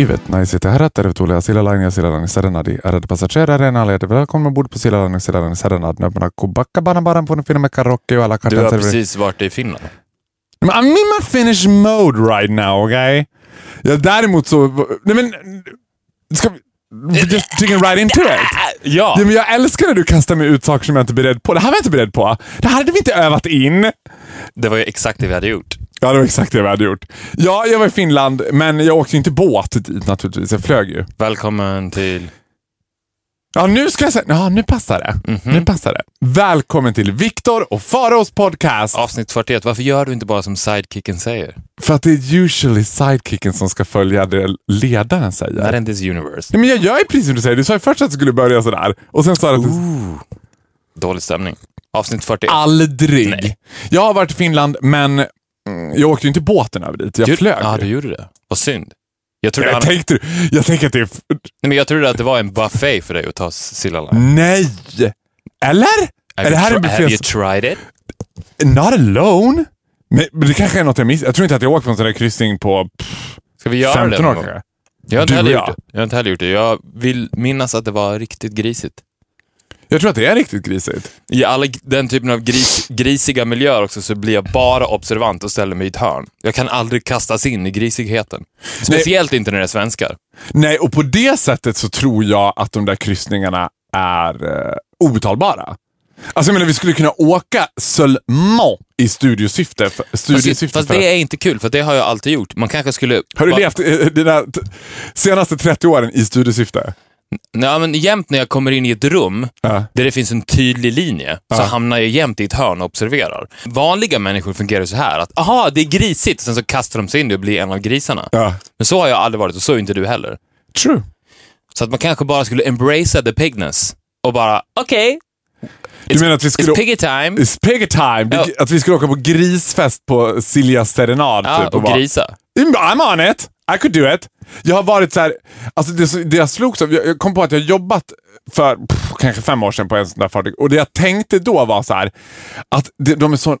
Hyvät naiset ja herrat, tervetuloa Silja Line ja Silja Line Serenadi. Ärade passagerare, en alla välkomna ombord på Silja Line och Silja Line Serenad. Nu öppnar Kubacka bara på en film med karaoke och alla Du har kartan. precis varit i Finland. I'm in my Finnish mode right now, okay? Ja, däremot så... Nej men... Ska vi... Just digging right into it. Ja! Ja, men jag älskar när du kastar mig ut saker som jag inte är beredd på. Det här var jag inte beredd på. Det här hade vi inte övat in. Det var ju exakt det vi hade gjort. Ja, det var exakt det vi hade gjort. Ja, jag var i Finland, men jag åkte inte båt dit naturligtvis. Jag flög ju. Välkommen till... Ja, nu ska jag säga... Ja, nu passar det. Mhm. Nu passar det. Välkommen till Viktor och Faraos podcast. Avsnitt 41. Varför gör du inte bara som sidekicken säger? För att det är usually sidekicken som ska följa det ledaren säger. Not in this universe. Nej, men jag gör ju precis som du säger. Du sa ju först att du skulle börja sådär. Och sen sa du att. Ooh. Dålig stämning. Avsnitt 41. Aldrig. Nej. Jag har varit i Finland, men mm, jag åkte ju inte båten över dit. Jag Du- flög. Ja, du gjorde det. Vad synd. Jag trodde, jag, han... tänkte, jag tänker att det Nej, men jag trodde att det var en buffé för dig att ta Silla Line. Nej! Eller? Have är det you här en tr- Have you buffé? tried it? Not alone? Men, men det kanske är något jag missar. Jag tror inte att jag åkt på en sån där kryssning på pff, Ska vi göra 15 det år kanske. Jag har, inte heller gjort det. jag har inte heller gjort det. Jag vill minnas att det var riktigt grisigt. Jag tror att det är riktigt grisigt. I alla den typen av gris, grisiga miljöer också så blir jag bara observant och ställer mig i ett hörn. Jag kan aldrig kastas in i grisigheten. Speciellt inte när det är svenskar. Nej, och på det sättet så tror jag att de där kryssningarna är uh, obetalbara. Alltså jag menar, vi skulle kunna åka seulement i studiosyfte. För, Fast, studiesyfte fast för det är inte kul, för det har jag alltid gjort. Man kanske skulle... Har du va- levt eh, dina t- senaste 30 åren i studiesyfte? Nej, men jämt när jag kommer in i ett rum Ja. där det finns en tydlig linje så Ja. hamnar jag jämt i ett hörn och observerar. Vanliga människor fungerar så här att aha, det är grisigt, sen så kastar de sig in och blir en av grisarna. Ja. Men så har jag aldrig varit och så är inte du heller. True. Så att man kanske bara skulle embracea the pigness och bara, okej, Du menar att vi skulle... it's piggy time. It's piggy time! Ja. Att vi skulle åka på grisfest på Siljas serenad. Ja, typ, och bara- grisa. I'm on it! I could do it! Jag har varit så här, alltså det, det jag slogs av, jag kom på att jag jobbat för pff, kanske fem år sedan på en sån där fartyg och det jag tänkte då var så här att det, de är så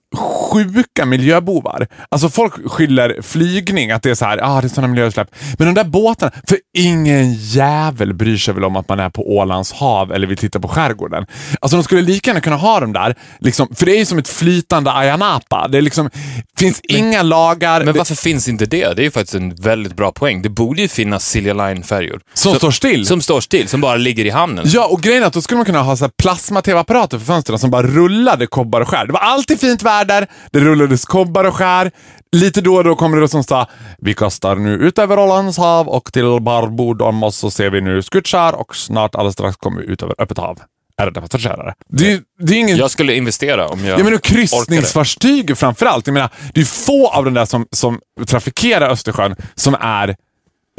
sjuka miljöbovar. Alltså folk skyller flygning, att det är så här, ah, det är sådana miljöutsläpp. Men de där båtarna, för ingen jävel bryr sig väl om att man är på Ålands hav eller vill titta på skärgården. Alltså de skulle lika gärna kunna ha dem där, liksom, för det är ju som ett flytande Ayia Napa. Det är liksom, finns inga lagar. Men det, varför finns inte det? Det är ju faktiskt en väldigt bra poäng. Det borde ju finnas Silja Line-färjor. Som står still? Som står still, som bara ligger i hamnen. Ja, och grejen är att då skulle man kunna ha så plasma-tv-apparater för fönstren som bara rullade kobbar och skär. Det var alltid fint väder, det rullades kobbar och skär. Lite då och då kommer det som sa vi kastar nu ut över Ålands hav och till barbord om oss så ser vi nu skutskär och snart alldeles strax kommer vi ut över öppet hav. Ärade passagerare. Det, det är ingen... Jag skulle investera om jag Ja, men och kryssningsfartyg framförallt. Jag menar, det är få av de där som, som trafikerar Östersjön som är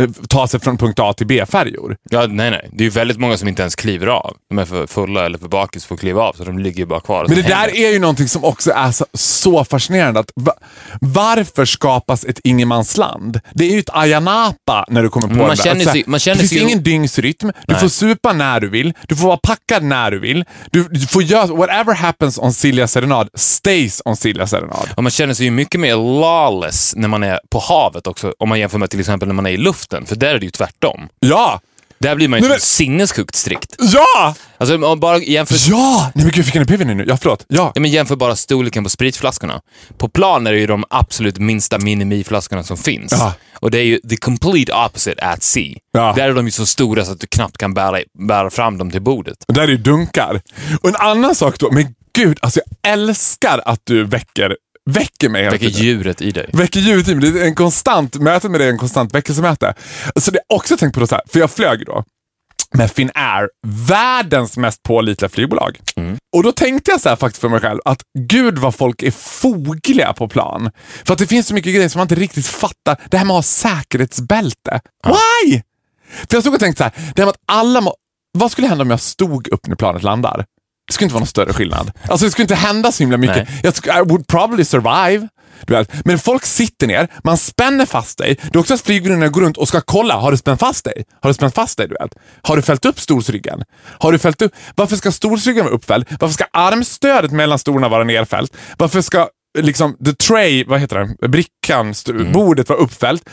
eh, tar sig från punkt A till B-färjor. Ja, nej, nej. Det är ju väldigt många som inte ens kliver av. De är för fulla eller för bakis för att kliva av, så de ligger ju bara kvar. Men det så där hänger. är ju någonting som också är så, så fascinerande. Att, va, varför skapas ett ingenmansland? Det är ju ett Ayia Napa när du kommer på man det känner sig- man känner Det finns sig ju- ingen dygnsrytm, du Nej. får supa när du vill, du får vara packad när du vill. Du, du får göra, whatever happens on Silja Serenad stays on Silja Serenad. Och man känner sig ju mycket mer lawless när man är på havet också, om man jämför med till exempel när man är i luften, för där är det ju tvärtom. Ja! Där blir man ju Nej, men- sinnessjukt strikt. Ja! Alltså, om man bara jämför, Ja! Nej men gud, jag fick en epiphany nu. Ja, förlåt. Ja. ja, men jämför bara storleken på spritflaskorna. På plan är det ju de absolut minsta minimiflaskorna som finns. Ja. Och det är ju the complete opposite at sea. Ja. Där är de ju så stora så att du knappt kan bära, bära fram dem till bordet. Och där är ju dunkar. Och en annan sak då, men gud, alltså jag älskar att du väcker, väcker mig hela Väcker tiden. djuret i dig. Väcker djuret i mig. Det är en konstant, mötet med dig är en konstant väckelsemöte. Så det jag också tänkt på då så här, för jag flög då med Finnair, världens mest pålitliga flygbolag. Och då tänkte jag så här faktiskt för mig själv att gud vad folk är fogliga på plan. För att det finns så mycket grejer som man inte riktigt fattar. Det här med att ha säkerhetsbälte. Why? För jag stod och tänkte så här, det här med att alla må, vad skulle hända om jag stod upp när planet landar? Det skulle inte vara någon större skillnad. Alltså det skulle inte hända så himla mycket. Nej. Jag I would probably survive. Men folk sitter ner, man spänner fast dig. Det är också att flygvärdinnorna går runt och ska kolla, har du spänt fast dig? Har du spänt fast dig? Du vet? Har du fällt upp stolsryggen? Har du fällt upp? Varför ska stolsryggen vara uppfälld? Varför ska armstödet mellan stolarna vara nerfällt? Varför ska liksom the tray, vad heter det, brickan, st- bordet vara uppfällt?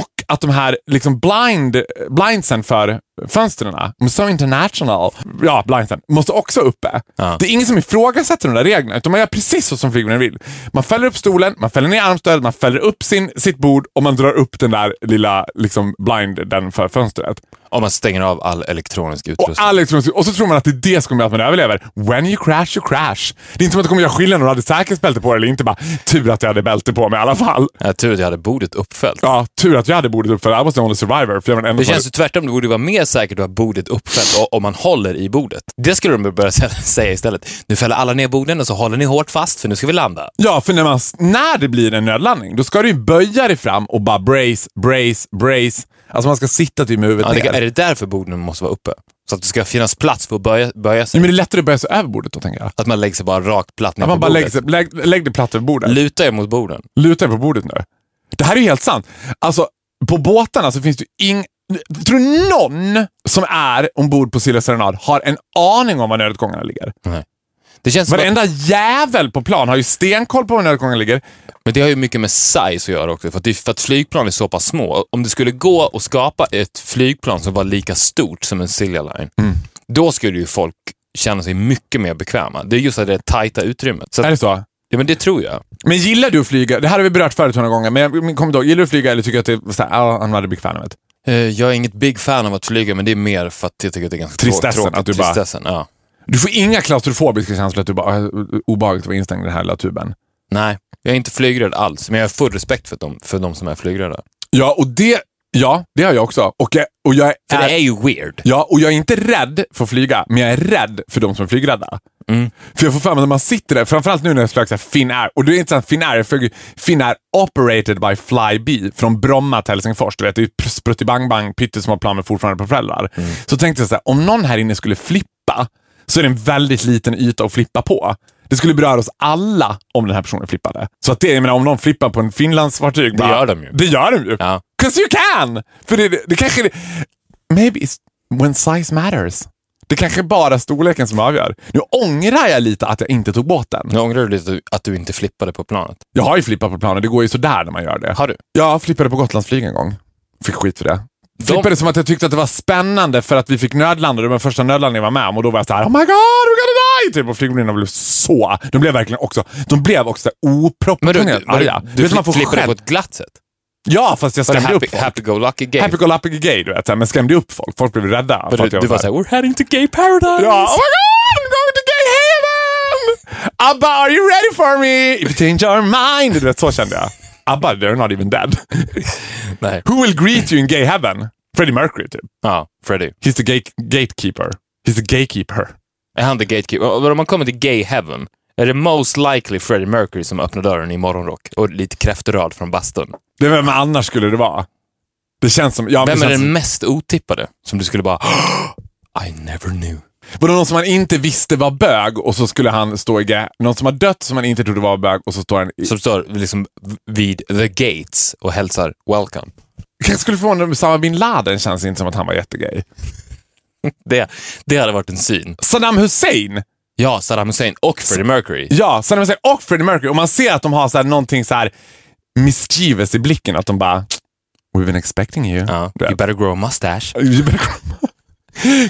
Och att de här liksom blind, blindsen för fönstren, so international, ja, blindsen, måste också uppe. Ja. Det är ingen som ifrågasätter de där reglerna, utan man gör precis så som flygvärdinnan vill. Man fäller upp stolen, man fäller ner armstödet, man fäller upp sin, sitt bord och man drar upp den där lilla liksom, blinden för fönstret. Om man stänger av all elektronisk Och, utrustning. all elektronisk- och så tror man att det är det som kommer att man överlever. When you crash, you crash. Det är inte som att det kommer göra skillnad om du hade säkerhetsbälte på dig eller inte. Bara, tur att jag hade bälte på mig i alla fall. Ja, tur att jag hade bordet uppfällt. Ja, tur att jag hade bordet upp för I was the only survivor. För jag var den enda Det känns ju tvärtom. Det borde vara mer säkert att ha bordet uppfällt om man håller i bordet. Det skulle de börja sä- säga istället. Nu fäller alla ner borden och så håller ni hårt fast för nu ska vi landa. Ja, för när, man, när det blir en nödlandning, då ska du ju böja dig fram och bara brace, brace, brace. Alltså man ska sitta typ med huvudet Ja, det, ner. är det därför borden måste vara uppe? Så att det ska finnas plats för att böja, böja sig? Ja, men det är lättare att böja sig över bordet då, tänker jag. Att man lägger sig bara rakt platt ner på man bara lägger bordet? sig, lägg, lägg dig platt över bordet. Luta er mot borden. Luta dig på bordet nu. Det här är ju helt sant. Alltså, på båtarna så finns det ju ing... Tror du någon som är ombord på Silja Serenad har en aning om var nödutgångarna ligger? Det känns som att, Varenda jävel på plan har ju stenkoll på var nödutgångarna ligger. men det har ju mycket med size att göra också. För att, det, för att flygplan är så pass små. Om det skulle gå att skapa ett flygplan som var lika stort som en Silja Line, Mm. då skulle ju folk känna sig mycket mer bekväma. Det är just det tajta utrymmet. Så Är det så? Ja, men det tror jag. Men gillar du att flyga? Det här har vi berört förut några gånger, men jag kommer inte ihåg. Gillar du att flyga eller tycker du att det är såhär, ja, I'm not a big fan of it? Eh, Jag är inget big fan av att flyga, men det är mer för att jag tycker att det är ganska Tristessen, tråkigt. att du bara- Tristessen, ja. Du får inga klaustrofobiska känslor att du bara, "Ah, obehagligt att vara instängd i den här lilla tuben. Nej, jag är inte flygrädd alls, men jag har full respekt för dem, för de som är flygrädda. Ja, och det, ja, det har jag också. Och jag, och jag För är, det är ju weird. Ja, och jag är inte rädd för att flyga, men jag är rädd för de som är flygrädda. Mm. För jag får för mig när man sitter där, framförallt nu när jag flög Finnair, och det är inte så att Finnair, flög Finnair operated by Flybe från Bromma till Helsingfors. Du vet, det är spruttibang-bang, pyttesmå plan med fortfarande propellrar. Mm. Så tänkte jag så här, om någon här inne skulle flippa, så är det en väldigt liten yta att flippa på. Det skulle beröra oss alla om den här personen flippade. Så att det, jag menar, om någon flippar på en Finlandsfartyg. Det gör de ju. Det gör de ju. Ja. 'Cause you can! För det, det, kanske... Maybe it's when size matters. Det kanske bara storleken som avgör. Nu ångrar jag lite att jag inte tog båten. Nu ångrar du lite att du inte flippade på planet. Jag har ju flippat på planen, det går ju sådär när man gör det. Har du? Jag flippade på Gotlandsflyg en gång. Fick skit för det. Flippade som att jag tyckte att det var spännande för att vi fick nödlanda. Det var den första nödlandningen jag var med om och då var jag såhär Oh my god, we're gonna die! Typ, och flygvärdinnorna blev så... De blev verkligen också... De blev också du, oproportionerligt du, arga. du, vet, man får flippade skäll. på ett glatt sätt? Ja, fast jag skrämde upp folk. happy-go-lucky gay? Happy go lucky gay, du vet. Men skrämde upp folk. Folk blev rädda. Du, du var så här- såhär, we're heading to gay paradise! Ja, oh my god, I'm going to gay heaven! Abba, are you ready for me? If you change your mind. Du vet, så kände jag. Abba, they're not even dead. Nej. Who will greet you in gay heaven? Freddie Mercury, typ. Ja, Freddie. He's the gate gatekeeper. He's the gatekeeper. Är han the gatekeeper? Om man kommer till gay heaven, är det most likely Freddie Mercury som öppnar dörren i morgonrock och lite kräftorad från bastun? Det vem annars skulle det vara? Det känns som... Ja, Vem är den som, mest otippade? Som du skulle bara, I never knew. var det någon som man inte visste var bög och så skulle han stå i... Någon som har dött som man inte trodde var bög och så står han i... Som står liksom vid the gates och hälsar welcome. Kanske skulle förvåna mig, Osama bin Laden känns inte som att han var jättegay. Det, det hade varit en syn. Saddam Hussein Ja, Saddam Hussein och Freddie Mercury. Ja, Saddam Hussein och Freddie Mercury. Och man ser att de har så här, någonting så här mischievous i blicken. Att de bara, we've been expecting you. Ja, Du you better grow a mustache. You better come.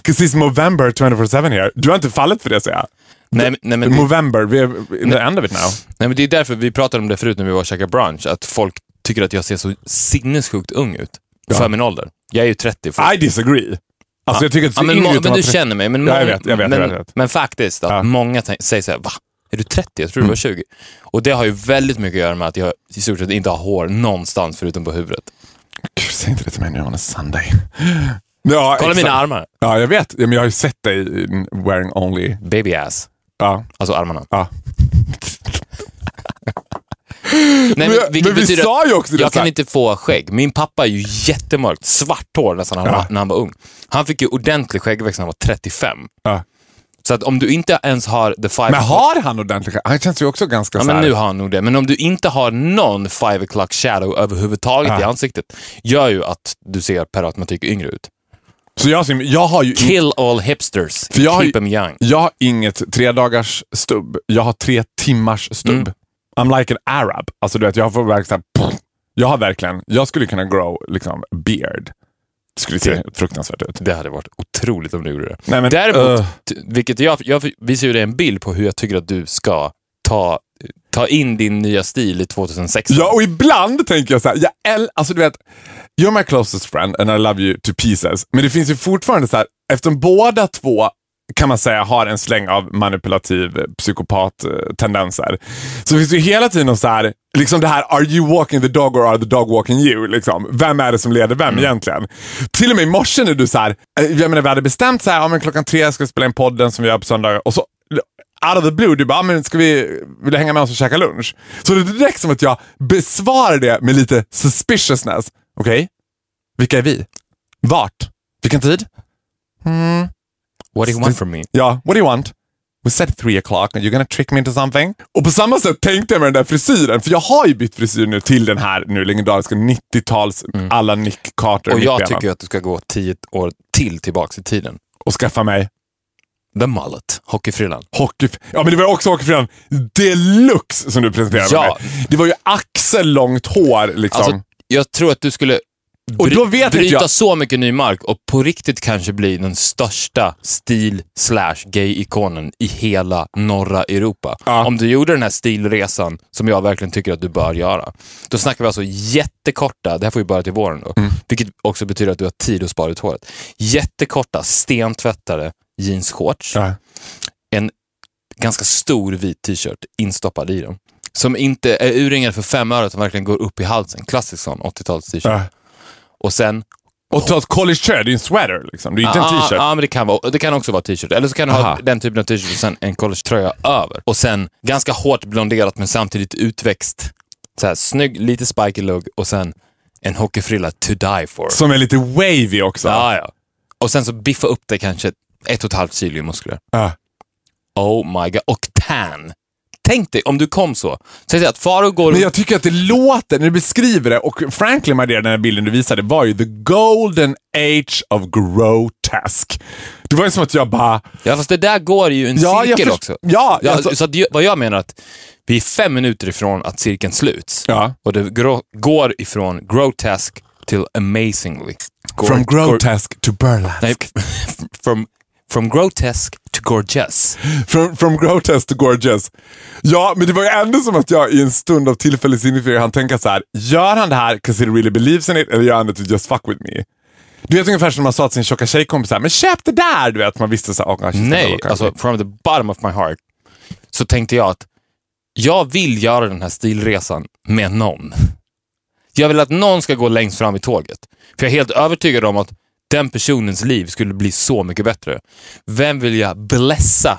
Cause it's Movember 24-7 here. Du har inte fallit för det, säger jag. Nej, nej, men det, Movember, vi är in the end of it now. nej, men det är därför vi pratade om det förut när vi var och käkade brunch, att folk tycker att jag ser så sinnessjukt ung ut. Ja. För min ålder. Jag är ju 30. Folk. I disagree. Alltså jag tycker att Ja, men, men du känner mig. Men, Ja, jag vet, jag vet, men, jag vet, jag vet. men faktiskt, att Ja. Många säger såhär, va? Är du 30? Jag tror du var 20. Och det har ju väldigt mycket att göra med att jag i stort sett inte har hår någonstans förutom på huvudet. Gud, säg inte det till mig nu on a Sunday. Ja, Kolla mina armar. Ja, jag vet. Ja, men jag har ju sett dig in wearing only. Baby ass. Ja. Alltså armarna. ja. Nej, Men, vilket men vi sa ju också det. Jag kan inte få skägg. Min pappa är ju jättemörkt, svart hår nästan när han, Ja. var, när han var ung. Han fick ju ordentlig skäggväxt när han var 35. Ja. Så att om du inte ens har the five... Men har han ordentligt Han känns ju också ganska Ja, så men nu har han nog det. Men om du inte har någon five o'clock shadow överhuvudtaget Ja. i ansiktet, gör ju att du ser per automatik yngre ut. Så jag, jag har ju... Kill all hipsters. För jag Keep them young. Jag har inget tre dagars stubb. Jag har tre timmars stubb. Mm. I'm like an arab. Alltså du vet, jag får verkligen. Jag har verkligen, jag skulle kunna grow liksom beard. Det skulle se Det- fruktansvärt ut. Det hade varit otroligt om du gjorde det. Nej, men, Däremot, uh, vilket jag, jag visar ju dig en bild på hur jag tycker att du ska ta, ta in din nya stil i 2016. Ja, och ibland tänker jag så här, jag äl- alltså du vet, you're my closest friend and I love you to pieces. Men det finns ju fortfarande så här, eftersom båda två kan man säga har en släng av manipulativ eh, psykopat-tendenser. Så finns det ju hela tiden så här, liksom det här are you walking the dog or are the dog walking you? Liksom. Vem är det som leder vem egentligen? Till och med i morse när du så här, eh, jag menar vi hade bestämt så här, ja, men klockan tre ska vi spela in podden som vi gör på söndagar och så out of the blue, du bara, "Ah, men ska vi, vill du hänga med oss och käka lunch? Så det är direkt som att jag besvarar det med lite suspiciousness. Okej, vilka är vi? Vart? Vilken tid? What do you want from me? Ja, what do you want? We said three o'clock and you're gonna trick me into something. Och på samma sätt tänkte jag med den där frisyren, för jag har ju bytt frisyr nu till den här nu legendariska 90-tals alla Nick Carter Mm. Och jag tycker att du ska gå tio år till tillbaks i tiden. Och skaffa mig The mullet, hockeyfrillan. hockey... Ja, men det var också hockeyfrillan deluxe som du presenterade Ja. mig. Det var ju axellångt hår liksom. Alltså, jag tror att du skulle Och då vet bryta jag- så mycket ny mark och på riktigt kanske bli den största stil slash gay-ikonen i hela norra Europa. Ja. Om du gjorde den här stilresan, som jag verkligen tycker att du bör göra, då snackar vi alltså jättekorta, det här får ju börja till våren då, Mm. vilket också betyder att du har tid att spara ut håret. Jättekorta, stentvättade jeansshorts, Ja. en ganska stor vit t-shirt instoppad i den. Som inte är urringad för fem öre, utan verkligen går upp i halsen. Klassisk sån 80-tals t-shirt. Ja. Och sen... Och ta ett college shirt, det är ju en sweater liksom. Det är ju inte en Ja, t-shirt. Ja, men det kan, vara, det kan också vara t-shirt. Eller så kan du Aha. ha den typen av t-shirt och sen en collegetröja över. Och sen ganska hårt blonderat men samtidigt utväxt. Så här, snygg, lite spiky look och sen en hockeyfrilla to die for. Som är lite wavy också. Ja, ja. Och sen så biffa upp det kanske ett och ett halvt kilo i muskler. Ja. Oh my god. Och tan. Tänk dig om du kom så. Säg att Faro går... Men jag tycker att det låter, när du beskriver det, och frankly my dear, den här bilden du visade var ju the golden age of grotesque. Det var ju som att jag bara... Ja, fast det där går ju en Ja, cirkel först- också. Ja, Ja, alltså- så ju- vad jag menar att vi är fem minuter ifrån att cirkeln sluts. Ja. Och det går ifrån grotesque till amazingly. Går, From grotesque to burlesque. nej, from, from grotesque to gorgeous. From, from grotesque to gorgeous. Ja, men det var ju ändå som att jag i en stund av tillfällig sinnesförvirring hann tänka så här. Gör han det här 'cause he really believes in it eller gör han det to just fuck with me? Du vet ungefär som man sa till sin tjocka tjejkompis, här, men köp det där! Du vet, man visste så här, oh, Nej, alltså from the bottom of my heart så tänkte jag att jag vill göra den här stilresan med någon. Jag vill att någon ska gå längst fram i tåget. För jag är helt övertygad om att den personens liv skulle bli så mycket bättre. Vem vill jag blessa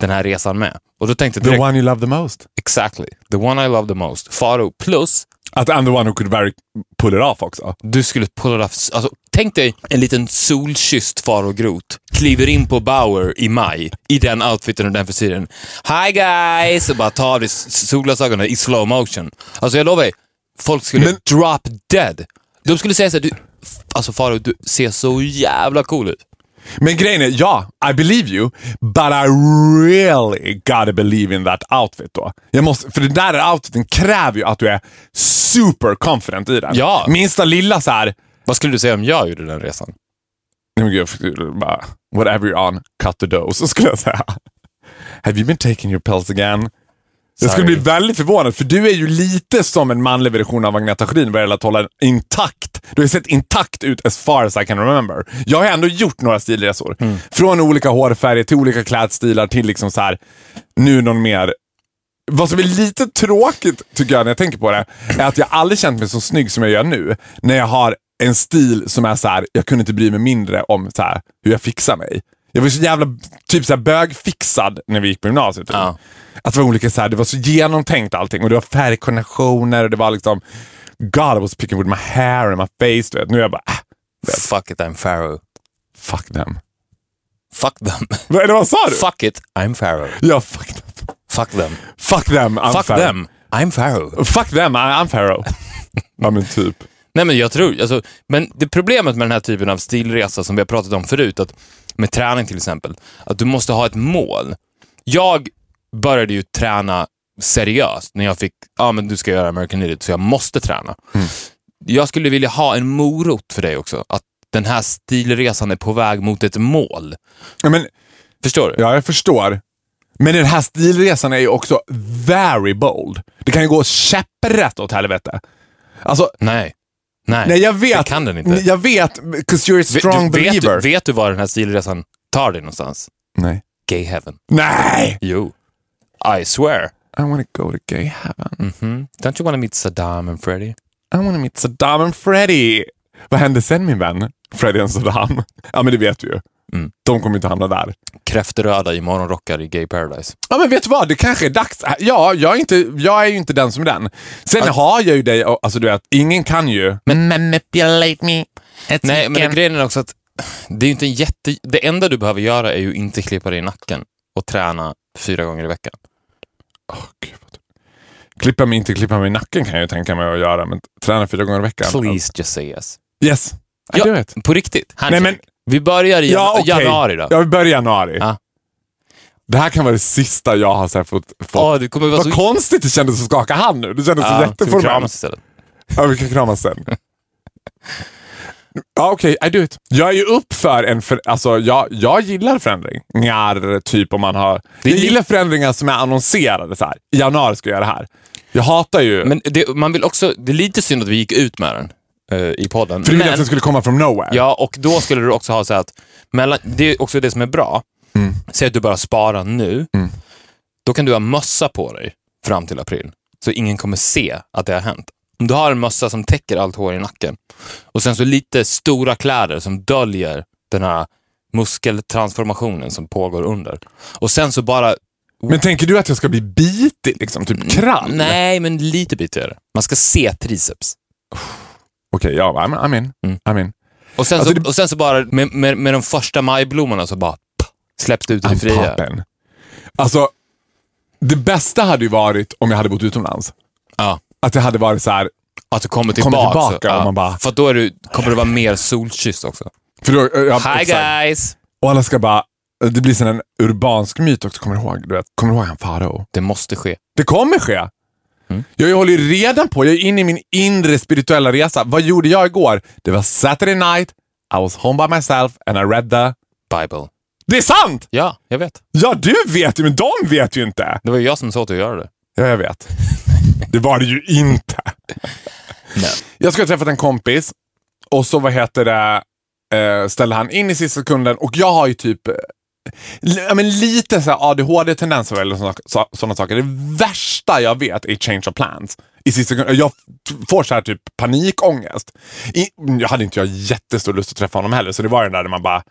den här resan med? Och då tänkte jag The direkt, one you love the most. exactly, the one I love the most, Faro. Plus, Att I'm the one who could very pull it off också. du skulle pull it off. Alltså, tänk dig en liten solkysst Faro Groth kliver in på Bauer i maj i den outfiten och den frisyren. Hi guys! Och bara tar av dig solglasögonen i slow motion. Alltså jag lovar dig, folk skulle Men- drop dead. De skulle säga såhär, du, alltså Faro, du ser så jävla cool ut. Men grejen är, ja, I believe you, but I really gotta believe in that outfit då. Jag måste, för den där outfiten kräver ju att du är super confident i den. Ja. Minsta lilla så här, Vad skulle du säga om jag gjorde den resan? nej men gud, bara, whatever you're on, cut the dough, så skulle jag säga. Have you been taking your pills again? Jag skulle bli väldigt förvånad, för du är ju lite som en manlig version av Agneta Sjödin vad gäller att hålla intakt. Du har sett intakt ut as far as I can remember. Jag har ändå gjort några stilresor. Mm. Från olika hårfärger till olika klädstilar till liksom så här, nu någon mer vad som är lite tråkigt tycker jag när jag tänker på det, är att jag aldrig känt mig så snygg som jag gör nu. När jag har en stil som är så här, jag kunde inte bry mig mindre om så här, hur jag fixar mig. Jag var så jävla typ så här bögfixad när vi gick på gymnasiet. typ. Ja. Att det var olika så här, det var så genomtänkt allting och det var färgkoordinationer och det var liksom God I was picking with my hair and my face. Du vet. Nu är jag bara, äh, Fuck it, I'm Pharaoh. fuck them. Fuck them. Vad, vad sa du? Fuck it, I'm Pharaoh. Ja, fuck them. Fuck them. Fuck them, I'm Fuck Pharaoh. them, I'm Pharaoh. Fuck them, I'm Pharaoh. ja men typ. Nej, men jag tror, alltså, men det problemet med den här typen av stilresa som vi har pratat om förut, att med träning till exempel, att du måste ha ett mål. Jag började ju träna seriöst när jag fick, ja men du ska göra American Idiot så jag måste träna. Mm. Jag skulle vilja ha en morot för dig också. Att den här stilresan är på väg mot ett mål. Ja, men, Förstår du? ja, jag förstår. Men den här stilresan är ju också very bold. Det kan ju gå käpprätt åt helvete. Alltså, Nej. Nej, nej jag vet. det kan den inte. Jag vet, because you're a strong du, vet, believer. du, vet du var den här stilresan tar dig någonstans? Nej. Gay heaven. Nej! Jo. I swear. I wanna go to gay heaven. Mhm. Don't you wanna meet Saddam and Freddie? I wanna meet Saddam and Freddy. Vad hände sen min vän? Freddy och Saddam. Ja men det vet du ju. Mm. De kommer inte hamna där. Kräftröda i morgonrockar i Gay Paradise. Ja men vet du vad, det kanske är dags. Ja, jag är, inte, jag är ju inte den som är den. Sen har jag ju dig, och- alltså du vet, ingen kan ju manipulate me. Nej, men grejen är också att det är inte en jätte... Det enda du behöver göra är ju inte klippa dig i nacken och träna fyra gånger i veckan. Åh, Gud, Klippa mig, inte klippa mig i nacken kan jag ju tänka mig att göra, men träna fyra gånger i veckan. Please just say yes. Yes, I Ja. do it. På riktigt. Nej, Handshake. men, Vi börjar i ja, okej. januari då. Ja, vi börjar i januari. Ja. Det här kan vara det sista jag har så fått... fått. Åh, det kommer vara Vad så... konstigt det kändes att skaka hand nu. Det kändes så Ja, vi jätteformellt. Ja, vi kan kramas sen. Ja, okej, I do it. Jag är ju upp för en... För, alltså, jag, jag gillar förändringar, typ om man har... Det jag gillar förändringar som är annonserade så här. I januari ska jag göra det här. Jag hatar ju... Men det, man vill också... Det är lite synd att vi gick ut med den eh, i podden. för du ville att det skulle komma from nowhere. Ja, och då skulle du också ha så att, mellan, det är också det som är bra. Mm. Säg att du bara sparar nu. Mm. Då kan du ha mössa på dig fram till april. Så ingen kommer se att det har hänt. Om du har en mössa som täcker allt hår i nacken och sen så lite stora kläder som döljer den här muskeltransformationen som pågår under. Och sen så bara... Men tänker du att jag ska bli bitig, liksom? Typ krall? Nej, men lite bitigare. Man ska se triceps. Okej, ja, I'm, I'm in. Mm. I'm in. Och sen, Alltså så, det- och sen så bara med, med, med de första majblommorna så bara pff, släpps det ut i det fria. poppin'. Alltså, det bästa hade ju varit om jag hade bott utomlands. Ja. Att det hade varit så här, Att du kommer Kommer tillbaka. tillbaka och man bara- För då är du, kommer du vara mer solkysst också. för då, ja, Hi exakt. guys! Och alla ska bara, det blir som en urbansk myt också, kommer du ihåg? Du vet, kommer du ihåg han Farao? Det måste ske. Det kommer ske. Mm. Jag håller ju redan på, jag är inne i min inre spirituella resa. Vad gjorde jag igår? Det var Saturday night, I was home by myself and I read the... Bible. Det är sant! Ja, jag vet. Ja, du vet ju, men de vet ju inte. Det var ju jag som sa att göra det. Ja, jag vet. Det var det ju inte. Nej. Jag skulle ha träffat en kompis och så vad heter det, eh, ställde han in i sista sekunden och jag har ju typ eh, ja, men lite så ADHD-tendenser eller sådana, så, sådana saker. Det värsta jag vet är change of plans. I sista. Jag får så här typ panikångest. I, jag hade inte jag jättestor lust att träffa honom heller, så det var den där när man bara,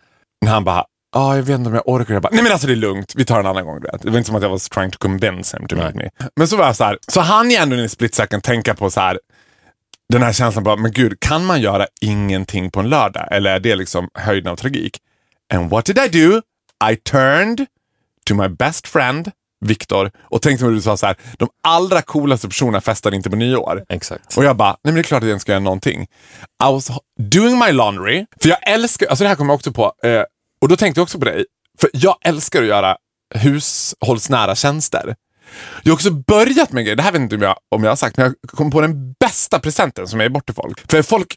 när han bara Ja, jag vet inte om jag orkar. Jag bara, nej men alltså det är lugnt, vi tar en annan gång. Det var inte som att jag var trying to convince him to meet me. Men så var jag så här, så han ju ändå i en split second tänka på så här, den här känslan bara, men gud, kan man göra ingenting på en lördag? Eller är det liksom höjden av tragik? And what did I do? I turned to my best friend, Viktor, och tänkte när du sa så här, de allra coolaste personerna festar inte på nyår. Exakt. Och jag bara, nej men det är klart att jag inte ska göra någonting. I was doing my laundry, för jag älskar, alltså det här kommer jag också på, eh, och då tänkte jag också på dig, för jag älskar att göra hushållsnära tjänster. Jag har också börjat med grejer, det här vet inte om jag, om jag har sagt, men jag kom på den bästa presenten som jag är bort till folk. För folk,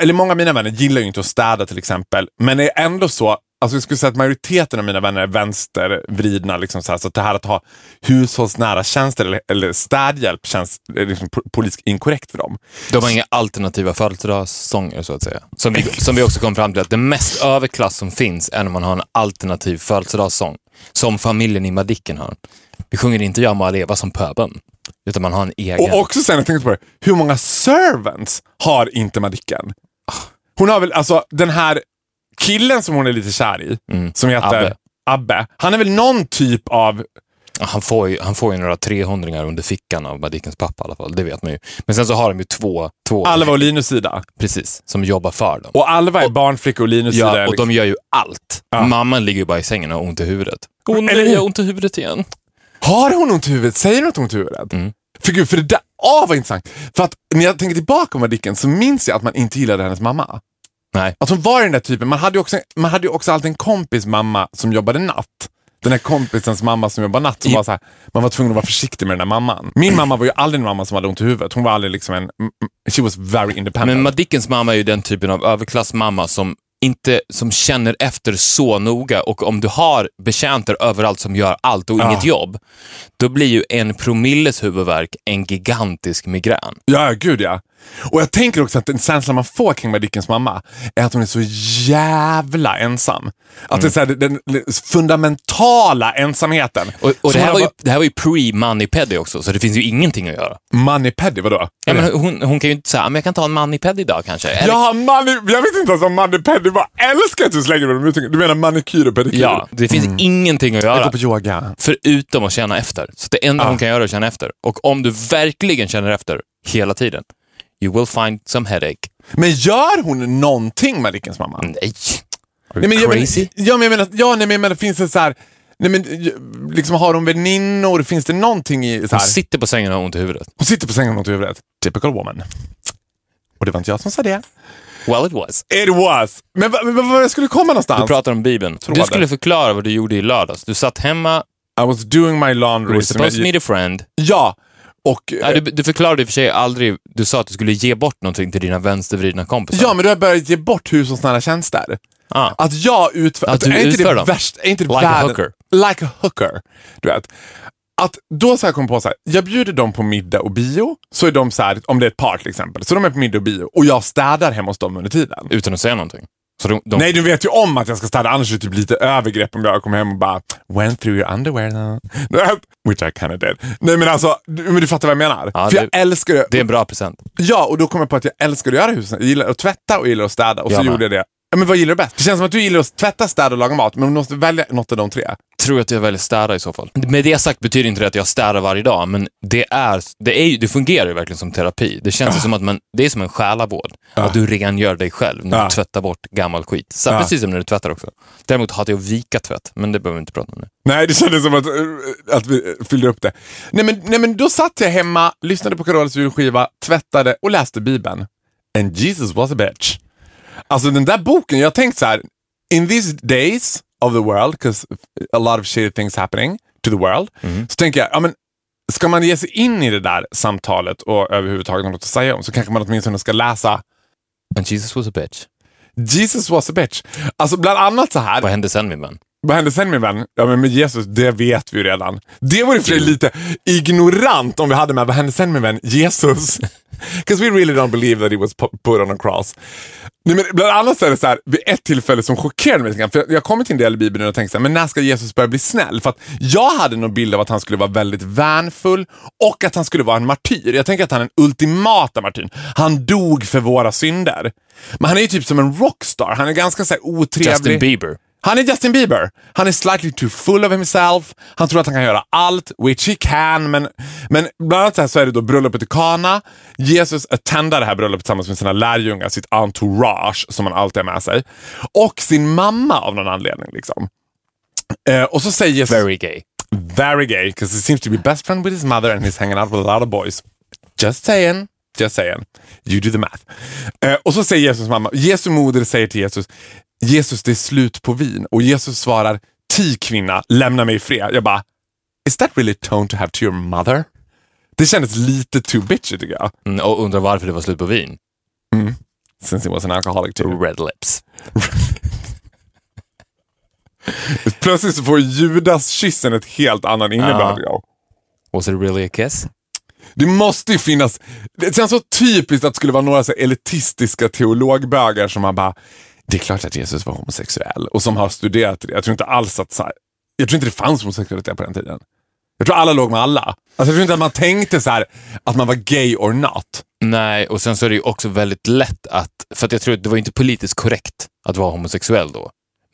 eller många av mina vänner gillar ju inte att städa till exempel, men det är ändå så, Alltså jag skulle säga att majoriteten av mina vänner är vänstervridna. Liksom så, här, så att det här att ha hushållsnära tjänster eller, eller städhjälp känns eh, liksom po- politiskt inkorrekt för dem. De har inga alternativa födelsedagssånger så att säga. Som vi, som vi också kom fram till att det mest överklass som finns är när man har en alternativ födelsedagssång. Som familjen i Madicken har. Vi sjunger inte Jag må leva som pöbeln. Utan man har en egen. Och också sen, jag tänkte på det, hur många servants har inte Madicken? Hon har väl, alltså den här killen som hon är lite kär i, Mm. som heter Abbe. Abbe. Han är väl någon typ av, Ja, Han får, ju, han får ju några 300 under fickan av Madickens pappa i alla fall. Det vet man ju. Men sen så har de ju två, två Alva och Linus sida. precis, som jobbar för dem. Och Alva är barnflicka och Linus sida Ja, och liksom, de gör ju allt. Ja. Mamman ligger ju bara i sängen och har ont i huvudet. Åh Eller har ont i huvudet igen. Har hon ont i huvudet? Säger hon att hon har ont i huvudet? Mm. För gud, för det där, åh vad intressant. För att när jag tänker tillbaka på Madicken så minns jag att man inte gillade hennes mamma. Nej. Att hon var den där typen. Man hade ju också, man hade också alltid en kompis mamma som jobbade natt. Den här kompisens mamma som jobbar natt, som var så här, man var tvungen att vara försiktig med den där mamman. Min mamma var ju aldrig en mamma som hade ont i huvudet. Hon var aldrig liksom en... She was very independent. Men Madickens mamma är ju den typen av överklassmamma som inte som känner efter så noga och om du har betjänter överallt som gör allt och Ja. inget jobb, då blir ju en promilles huvudvärk en gigantisk migrän. Ja, gud ja. Och jag tänker också att den känslan man får kring Madickens mamma är att hon är så jävla ensam. Att det är så här, den, den fundamentala ensamheten. Och, och det, här var ju, det här var ju pre-money-peddy också, så det finns ju ingenting att göra. Moneypeddy, vadå? Ja, men hon, hon kan ju inte säga, "Ah, men jag kan ta en money-peddy idag kanske. Eller, Ja, money, jag vet inte ens om moneypeddy var. Älskar att du slänger med de uttrycken. Du menar manikyr och pedikyr? ja, det finns ingenting att Jag göra. går på yoga. Förutom att känna efter. Så det enda Ah. hon kan göra är att känna efter. Och om du verkligen känner efter hela tiden, you will find some headache. Men gör hon någonting, Madickens mamma? Nej. Are Nej, you men jag crazy? Men, ja, men jag menar, ja, nej, men jag menar, finns det så här... Nej, men, liksom, har hon väninnor? Finns det någonting i... Så Hon här, sitter på sängen och har ont i huvudet. hon sitter på sängen och har ont i huvudet. Typical woman. Och det var inte jag som sa det. Well it was. It was! Men vad vad- vad jag skulle komma någonstans? Du pratar om Bibeln. Trådar. Du skulle förklara vad du gjorde i lördags. Du satt hemma, I was doing my you laundry. were som supposed to jag, meet a friend. ja, och... Ja, du, du förklarade i och för sig aldrig, du sa att du skulle ge bort någonting till dina vänstervridna kompisar. Ja, men då har börjat ge bort hushållsnära tjänster. Ah. Att jag utför... Att du är inte utför det dem? värst, är inte det Like a världen- hooker. Like a hooker. Du vet. Att då så här kom på så här, jag bjuder dem på middag och bio, så är de så här, om det är ett par till exempel, så de är på middag och bio och jag städar hemma hos dem under tiden. Utan att säga någonting. De, de, Nej, du vet ju om att jag ska städa, annars är det typ lite övergrepp om jag kommer hem och bara went through your underwear now. Which I kinda did. Nej men alltså, du, men du fattar vad jag menar. Ja, För det- jag älskar det. det är en bra present. Ja, och då kom jag på att jag älskar att göra husen. Jag gillar att tvätta och gillar att städa och Jag så med. gjorde jag det. Ja, men vad gillar du bäst? Det känns som att du gillar att tvätta, städa och laga mat, men du måste välja något av de tre. Tror att jag väljer städa i så fall. Med det sagt betyder inte det att jag städar varje dag, men det, är, det, är, det fungerar ju verkligen som terapi. Det känns ju som att man, det är som en själavård. Att du rengör dig själv när Ja. du tvättar bort gammal skit. Så. Precis som när du tvättar också. Däremot hatar jag att vika tvätt, men det behöver vi inte prata om nu. Nej, det kändes som att, eh, att vi eh, fyllde upp det. Nej men, nej, men då satt jag hemma, lyssnade på Carolas julskiva, tvättade och läste Bibeln. And Jesus was a bitch. Alltså den där boken, jag har tänkt så här, in these days of the world, because a lot of shitty things happening to the world, så tänker jag, ja men ska man ge sig in i det där samtalet och överhuvudtaget något att säga om så kanske man åtminstone ska läsa And Jesus was a bitch. Jesus was a bitch. Alltså bland annat så här, Vad hände sen min vän? Vad hände sen min vän? Ja men med Jesus, det vet vi ju redan. Det vore för lite ignorant om vi hade med, vad hände sen min vän? Jesus. Because we really don't believe that he was pu- put on a cross. Nej, men bland annat så är det så här, vid ett tillfälle som chockerade mig lite grann, för jag- jag kom till en del i Bibeln och tänkte så här, men när ska Jesus börja bli snäll? För att jag hade någon bild av att han skulle vara väldigt vänfull och att han skulle vara en martyr. Jag tänker att han är den ultimata martyren. Han dog för våra synder. Men han är ju typ som en rockstar. Han är ganska så här otrevlig. Justin Bieber. Han är Justin Bieber. Han är slightly too full of himself. Han tror att han kan göra allt, which he can. Men, men bland annat så, här så är det då bröllopet i Kana. Jesus attendar det här bröllopet tillsammans med sina lärjungar, sitt entourage som han alltid har med sig. Och sin mamma av någon anledning. Liksom. Eh, och så säger Jesus... Very gay. Very gay, because he seems to be best friend with his mother and he's hanging out with a lot of boys. Just saying. Just saying. You do the math. Eh, och så säger Jesus mamma, Jesu moder säger till Jesus, Jesus det är slut på vin. Och Jesus svarar, ti kvinna, lämna mig i fred. Jag bara, is that really tone to have to your mother? Det kändes lite too bitchy tycker jag. Mm, och undrar varför det var slut på vin. Since he was an alcoholic too. Red lips. Plötsligt så får Judas-kyssen ett helt annan innebörd. Jag. Was it really a kiss? Det måste ju finnas, det känns så typiskt att det skulle vara några så elitistiska teologbögar som har bara, det är klart att Jesus var homosexuell och som har studerat det. Jag tror inte alls att, så här, jag tror inte det fanns homosexualitet på den tiden. Jag tror alla låg med alla. Alltså jag tror inte att man tänkte så här att man var gay or not. Nej, och sen så är det ju också väldigt lätt att, för att jag tror att det var inte politiskt korrekt att vara homosexuell då.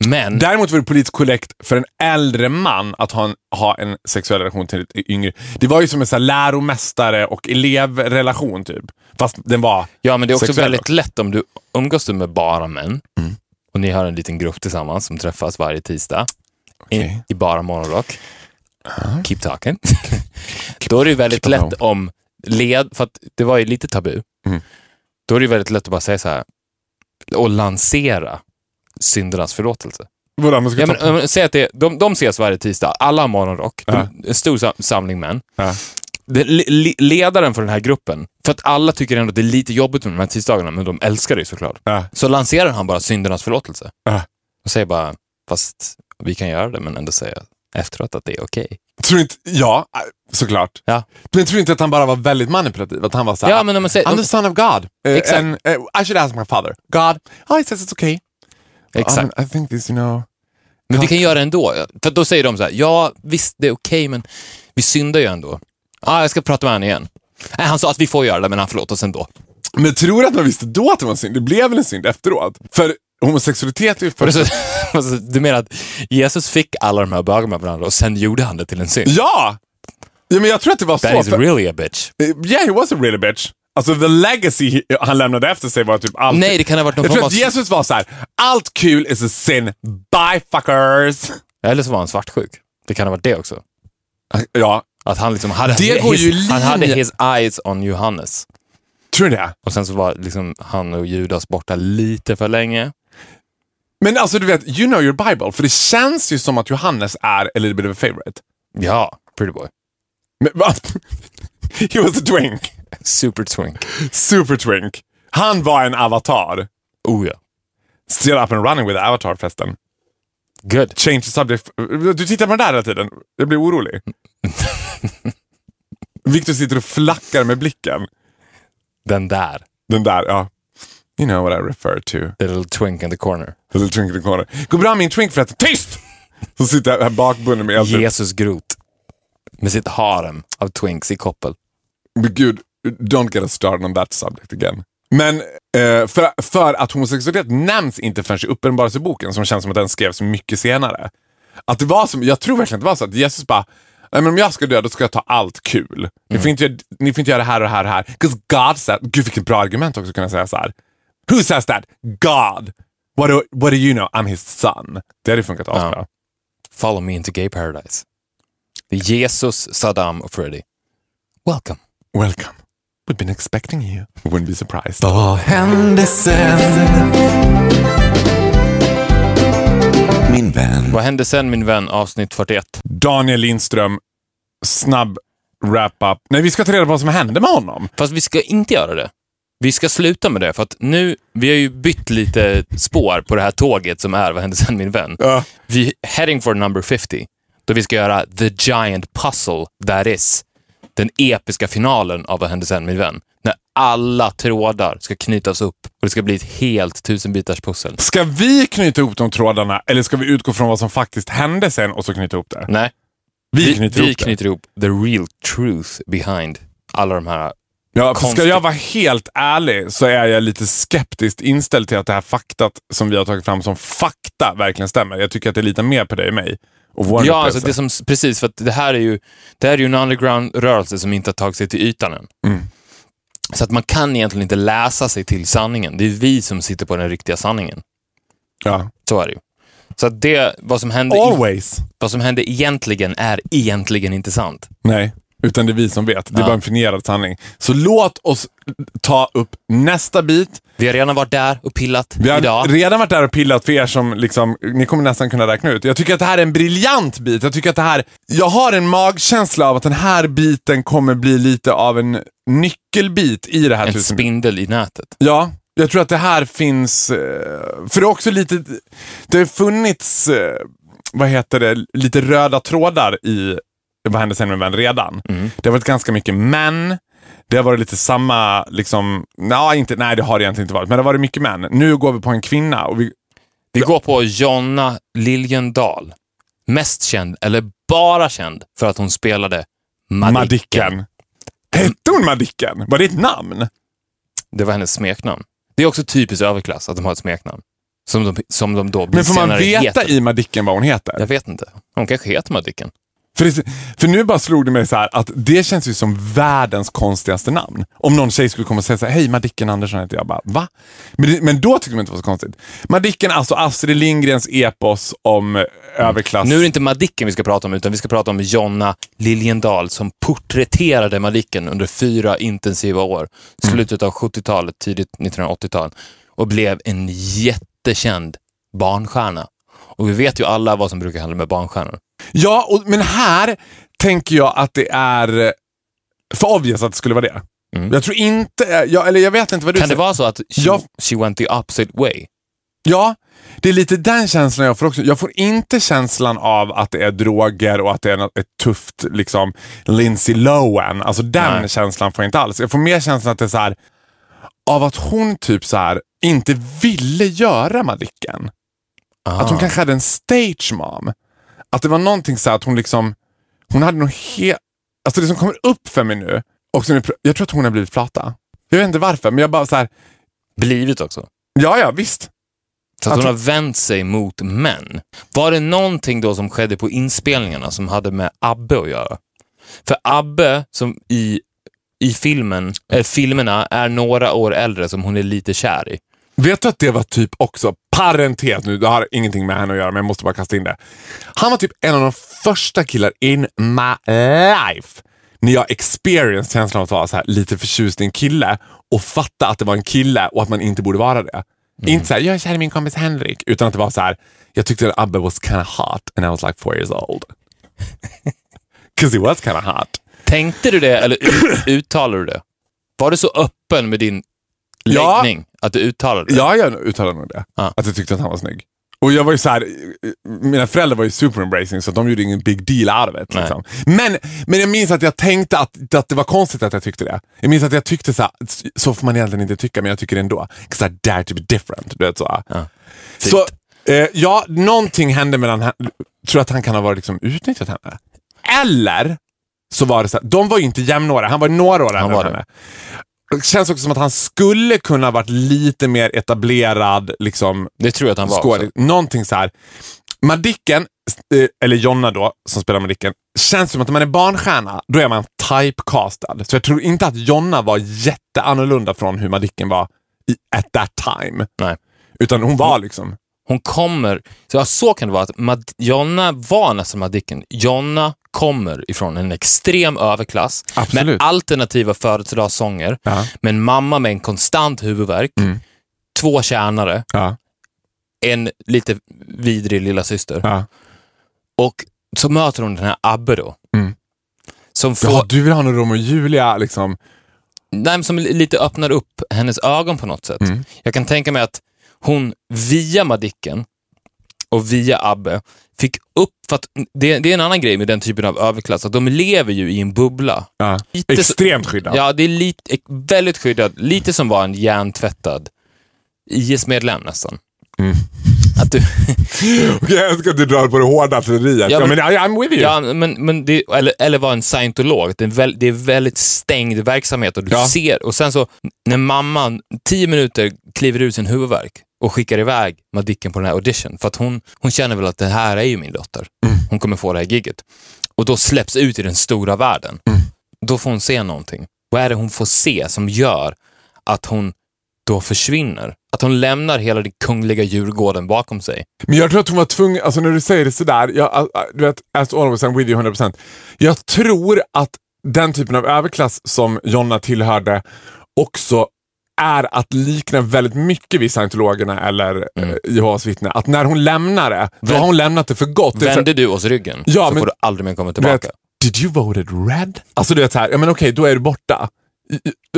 Men, Däremot var det politiskt korrekt för en äldre man att ha en, ha en sexuell relation till ett yngre. Det var ju som en så här läromästare och elevrelation typ. Fast den var ja, men det är också väldigt lätt om du umgås du med bara män och ni har en liten grupp tillsammans som träffas varje tisdag Okej. i, i bara morgonrock. Keep talking. Då är det väldigt keep lätt om led, för att det var ju lite tabu. Mm. Då är det väldigt lätt att bara säga så här och lansera syndernas förlåtelse. Vadå, man ska Ja, men, äh, säg att det, de, de ses varje tisdag, alla har morgonrock. De, En stor sam- samling män. Ja. Det, le, le, ledaren för den här gruppen, för att alla tycker ändå att det är lite jobbigt med de här tisdagarna, men de älskar det såklart. Ja. Så lanserar han bara syndernas förlåtelse. Ja. Och säger bara, fast vi kan göra det, men ändå säga efteråt att det är okej. Tror inte, ja, äh, såklart. Ja. Men tror inte att han bara var väldigt manipulativ? Att han var såhär, Ja, men om man säger- I'm the son of God. Uh, and, uh, I should ask my father. God, oh, he says it's okay. Exakt. Um, I think this, you know... Men vi kan göra det ändå. För då säger de så här, ja visst det är okej, men vi syndar ju ändå. Ja, jag ska prata med honom igen. Nej, han sa att vi får göra det, men han förlåter oss ändå. Men tror du att man visste då att det var en synd? Det blev väl en synd efteråt? För homosexualitet är ju först... du menar att Jesus fick alla de här bögarna med varandra och sen gjorde han det till en synd? Ja! Ja, men jag tror att det var That så. is för- really a bitch. Yeah, he was a really bitch. Alltså the legacy han lämnade efter sig var typ allt. Nej, det kan ha varit någon Jag tror att Jesus var så här: allt kul is a sin, bye fuckers. Eller så var han svartsjuk. Det kan ha varit det också. Ja, Att han liksom hade, Det går his, ju han hade his eyes on Johannes. tror du det? Och sen så var liksom han och Judas borta lite för länge. Men alltså du vet, you know your bible. För det känns ju som att Johannes är a little bit of a favorite. Ja, pretty boy. Men? He was a twink. Super twink. Super twink. Han var en avatar. Oh ja. Still up and running with the avatar förresten. Good. Change the subject. Du tittar på den där hela tiden. Jag blir orolig. Victor sitter och flackar med blicken. Den där. Den där, ja. You know what I refer to. The little twink in the corner. The little twink in the corner. Går bra min twink förresten. Tyst! Så sitter jag här bakbunden med. Jesus Groth. Med sitt harem av twinks i koppel. Men gud, don't get us started on that subject again. Men eh, för, för att homosexualitet nämns inte förrän i Uppenbarelseboken som känns som att den skrevs mycket senare. Att det var som, jag tror verkligen att det var så att Jesus bara, men om jag ska dö då ska jag ta allt kul. Ni, får inte, ni får inte göra det här och det här och det här. Because God said, gud vilket bra argument också att kunna säga så här. Who says that? God. What do, what do you know? I'm his son. Det hade funkat asbra. Follow me into gay paradise. Jesus, Saddam och Freddy. Welcome. Welcome. We've been expecting you. Wouldn't be surprised. Vad hände sen? Min vän. Vad hände sen min vän, avsnitt 41? Daniel Lindström, snabb wrap-up. Nej, vi ska ta reda på vad som hände med honom. Fast vi ska inte göra det. Vi ska sluta med det, för att nu, vi har ju bytt lite spår på det här tåget som är Vad hände sen min vän? Ja. Vi heading for number 50, då vi ska göra the giant puzzle that is. Den episka finalen av Vad hände sen min vän? När alla trådar ska knytas upp och det ska bli ett helt tusenbitars pussel. Ska vi knyta ihop de trådarna eller ska vi utgå från vad som faktiskt hände sen och så knyta ihop det? Nej, Vi, vi, knyter vi ihop knyter ihop the real truth behind alla de här Ja, för ska konstigt. jag vara helt ärlig så är jag lite skeptiskt inställd till att det här faktat som vi har tagit fram som fakta verkligen stämmer. Jag tycker att det är lite mer på dig och mig. Och Ja, alltså det som, precis, för att det här är ju, det här är ju en underground-rörelse som inte har tagit sig till ytan än. Mm. Så att man kan egentligen inte läsa sig till sanningen. Det är vi som sitter på den riktiga sanningen. ja. Så är det ju. Så att det, vad som hände, i, Always. vad som hände egentligen är egentligen inte sant. Nej, utan det är vi som vet. Det är Ja. bara en fingerad sanning. Så låt oss ta upp nästa bit. Vi har redan varit där och pillat Vi har idag. redan varit där och pillat för er som liksom, ni kommer nästan kunna räkna ut. Jag tycker att det här är en briljant bit. Jag tycker att det här, jag har en magkänsla av att den här biten kommer bli lite av en nyckelbit i det här En tusen spindel i nätet. Ja, jag tror att det här finns, eh, för det är också lite, det har funnits, eh, vad heter det, lite röda trådar i Vad hände sen med vän redan. Det har varit ganska mycket män. Det har varit lite samma, liksom, nej, inte, nej det har det egentligen inte varit, men det har varit mycket män. Nu går vi på en kvinna och vi, Vi går på Jonna Liljendahl. Mest känd, eller bara känd, för att hon spelade Madicken. Madicken. Hette hon Madicken? Var det ett namn? Det var hennes smeknamn. Det är också typiskt överklass att de har ett smeknamn. Som de, som de då blir Men får man veta heter. i Madicken vad hon heter? Jag vet inte. Hon kanske heter Madicken. För, det, för nu bara slog det mig så här att det känns ju som världens konstigaste namn. Om någon tjej skulle komma och säga så här, hej Madicken Andersson heter jag. Bara, Va? Men, det, men då tyckte man inte det var så konstigt. Madicken, alltså Astrid Lindgrens epos om eh, överklass. Nu är det inte Madicken vi ska prata om, utan vi ska prata om Jonna Liljendahl som porträtterade Madicken under fyra intensiva år. Slutet av 70-talet, tidigt 1980-tal. Och blev en jättekänd barnstjärna. Och vi vet ju alla vad som brukar hända med barnstjärnor. Ja, och, men här tänker jag att det är eh, för obvious att det skulle vara det. Mm. Jag tror inte, jag, eller jag vet inte vad du Kan det säger. vara så att she, Ja. she went the opposite way? Ja, det är lite den känslan jag får också. Jag får inte känslan av att det är droger och att det är något, ett tufft liksom Lindsay Lohan. Alltså den Nej. känslan får jag inte alls. Jag får mer känslan att det är så här, av att hon typ så här inte ville göra Madicken. Att hon Ah. kanske hade en stage mom. Att det var någonting så att hon liksom, hon hade nog helt, alltså det som kommer upp för mig nu, och som jag- jag tror att hon har blivit flata. Jag vet inte varför, men jag bara så här, Blivit också. ja ja visst. Så att hon har vänt sig mot män. Var det någonting då som skedde på inspelningarna som hade med Abbe att göra? För Abbe, som i, i filmen, äh, filmerna, är några år äldre som hon är lite kär i. Vet du att det var typ också, parentes nu, det har ingenting med henne att göra men jag måste bara kasta in det. Han var typ en av de första killar in my life när jag experienced känslan av att vara så här, lite förtjust i en kille och fatta att det var en kille och att man inte borde vara det. Inte såhär, jag är kär i min kompis Henrik, utan att det var så här, jag tyckte att Abbe was kind of hot and I was like four years old. Cause he was kind of hot. Tänkte du det eller ut, uttalade du det? Var du så öppen med din Ja. läggning att du uttalade det? Ja, jag uttalade nog det. Ja. Att jag tyckte att han var snygg. Och jag var ju så här, mina föräldrar var ju super embracing så de gjorde ingen big deal it. Nej. Liksom. Men, men jag minns att jag tänkte att, att det var konstigt att jag tyckte det. Jag minns att jag tyckte så här, så får man egentligen inte tycka, men jag tycker det ändå. 'Cause I dare to be different. Du vet, så. Ja. så eh, ja, någonting hände mellan henne. Tror att han kan ha varit liksom, utnyttjat henne? Eller så var det så här, de var ju inte jämnåriga, han var några år äldre än det. henne. Det känns också som att han skulle kunna varit lite mer etablerad liksom, Det tror jag att han var. Någonting så här. Madicken, eh, eller Jonna då, som spelar Madicken, känns som att när man är barnstjärna, då är man typecastad. Så jag tror inte att Jonna var jätteannorlunda från hur Madicken var i, at that time. Nej. Utan hon var liksom... Hon kommer, så, ja, så kan det vara, att Mad- Jonna var nästan Madicken. Jonna kommer ifrån en extrem överklass Absolut. med alternativa födelsedagssånger, Ja. med en mamma med en konstant huvudvärk, Mm. två tjänare, Ja, en lite vidrig lilla syster. ja. Och så möter hon den här Abbe då. Mm. Som, får, ja, du vill ha någon Romeo och Julia liksom. nej, men som lite öppnar upp hennes ögon på något sätt. Mm. Jag kan tänka mig att hon via Madicken och via Abbe fick upp, för att det, det är en annan grej med den typen av överklass, att de lever ju i en bubbla. Ja. Lite Extremt skyddad. Ja, det är lite, väldigt skyddad, lite som var en hjärntvättad IS-medlem nästan. Mm. Att du, jag älskar att du drar på det hårda artilleriet. Ja, Ja, men, I'm with you. ja, men, men det, eller, eller var en scientolog. Det är, väl, det är väldigt stängd verksamhet och du Ja. ser, och sen så när mamman tio minuter kliver ur sin huvudvärk och skickar iväg Madicken på den här audition, för att hon, hon känner väl att det här är ju min dotter. Mm. Hon kommer få det här gigget. Och då släpps ut i den stora världen. Mm. Då får hon se någonting. Vad är det hon får se som gör att hon då försvinner? Att hon lämnar hela den kungliga Djurgården bakom sig. Men jag tror att hon var tvungen, alltså när du säger det sådär, jag, du vet, as always I'm with you 100%. Jag tror att den typen av överklass som Jonna tillhörde också är att likna väldigt mycket vid scientologerna eller Mm. mm. Jehovas vittnen. Att när hon lämnar det, då har hon lämnat det för gott. Vänder du oss ryggen Ja, så men- får du aldrig mer komma tillbaka. vet, Did you voted red? Alltså du vet såhär, ja men okej, då är du borta.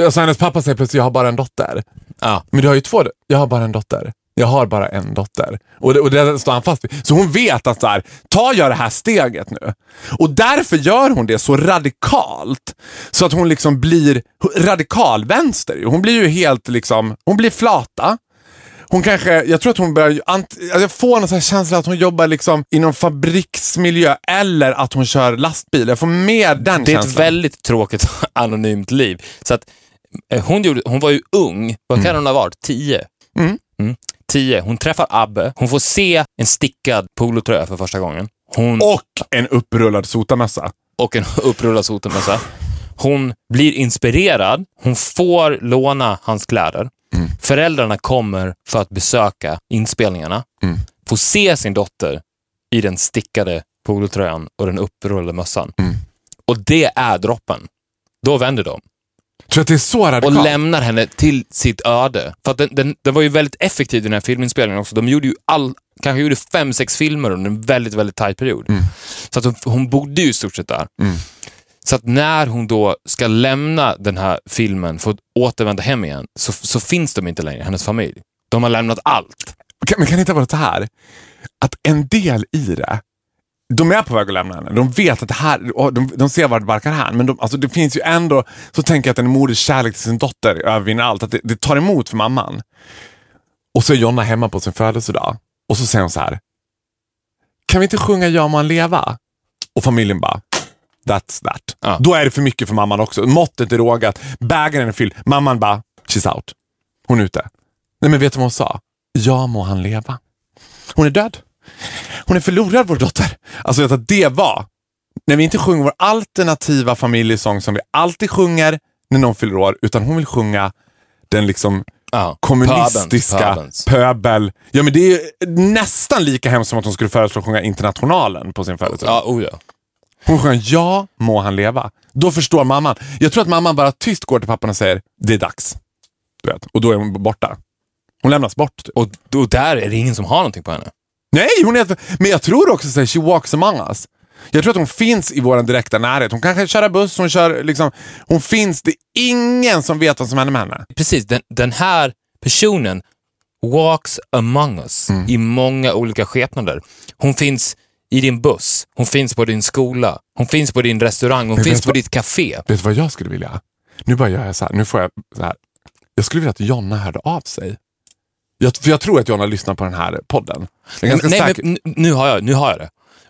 Alltså hennes pappa säger plötsligt, jag har bara en dotter. Ja. Men du har ju två, jag har bara en dotter. Jag har bara en dotter. Och det, och det står han fast vid. Så hon vet att så här, ta jag det här steget nu. Och därför gör hon det så radikalt. Så att hon liksom blir radikal vänster. Hon blir ju helt liksom, hon blir flata. Hon kanske, jag tror att hon börjar, ant- alltså jag får någon sån känsla att hon jobbar liksom inom fabriksmiljö eller att hon kör lastbil. Jag får med den Det är ett känslan. väldigt tråkigt anonymt liv. Så att, eh, hon, gjorde, hon var ju ung, vad kan hon ha varit? Tio? Mm. Mm. Tio. Hon träffar Abbe, hon får se en stickad polotröja för första gången. Hon, Och en upprullad sotamössa. och en upprullad sotemössa. Hon blir inspirerad, hon får låna hans kläder. Mm. Föräldrarna kommer för att besöka inspelningarna, Mm. får se sin dotter i den stickade polotröjan och den upprullade mössan. Mm. Och det är droppen. Då vänder de. Tror att det är så och radikalt? lämnar henne till sitt öde. För den, den, den var ju väldigt effektiv den här filminspelningen också. De gjorde ju all, kanske gjorde fem, sex filmer under en väldigt, väldigt tajt period. Mm. Så att hon, hon bodde ju i stort sett där. Så att när hon då ska lämna den här filmen för att återvända hem igen, så, så finns de inte längre, hennes familj. De har lämnat allt. Kan, men kan det inte vara så här? Att en del i det, de är på väg att lämna henne. De vet att det här, de, de ser vart det barkar här. Men de, alltså det finns ju ändå, så tänker jag att en moders kärlek till sin dotter övervinner allt. Att det, det tar emot för mamman. Och så är Jonna hemma på sin födelsedag. Och så säger hon så här. Kan vi inte sjunga Ja må han leva? Och familjen bara, that's that. Ja. Då är det för mycket för mamman också. Måttet är rågat, bägaren är fylld. Mamman bara, she's out. Hon är ute. Nej men vet du vad hon sa? Ja må han leva. Hon är död. Hon är förlorad vår dotter. Alltså vet att det var, när vi inte sjunger vår alternativa familjesång som vi alltid sjunger när någon fyller år, utan hon vill sjunga den liksom Ja. kommunistiska pöbel. Ja men det är ju nästan lika hemskt som att hon skulle föreslå att sjunga Internationalen på sin födelsedag. Ja, oh ja. Hon sjunger ja må han leva. Då förstår mamman. Jag tror att mamman bara tyst går till pappan och säger det är dags. Du vet. Och då är hon borta. Hon lämnas bort. Typ. Och, och där är det ingen som har någonting på henne. Nej, hon är... Men jag tror också att she walks among us. Jag tror att hon finns i vår direkta närhet. Hon kanske kör buss, hon kör liksom... Hon finns. Det är ingen som vet vad som händer med henne. Precis, den, den här personen walks among us Mm. i många olika skepnader. Hon finns i din buss, hon finns på din skola, hon finns på din restaurang, hon Men finns på vad- ditt café. Vet du vad jag skulle vilja? Nu bara gör jag så här. Nu får jag så här. Jag skulle vilja att Jonna hörde av sig. Jag, för jag tror att Jonna lyssnar på den här podden. Ganska Nej, säker. men, nu, har jag, nu har jag det.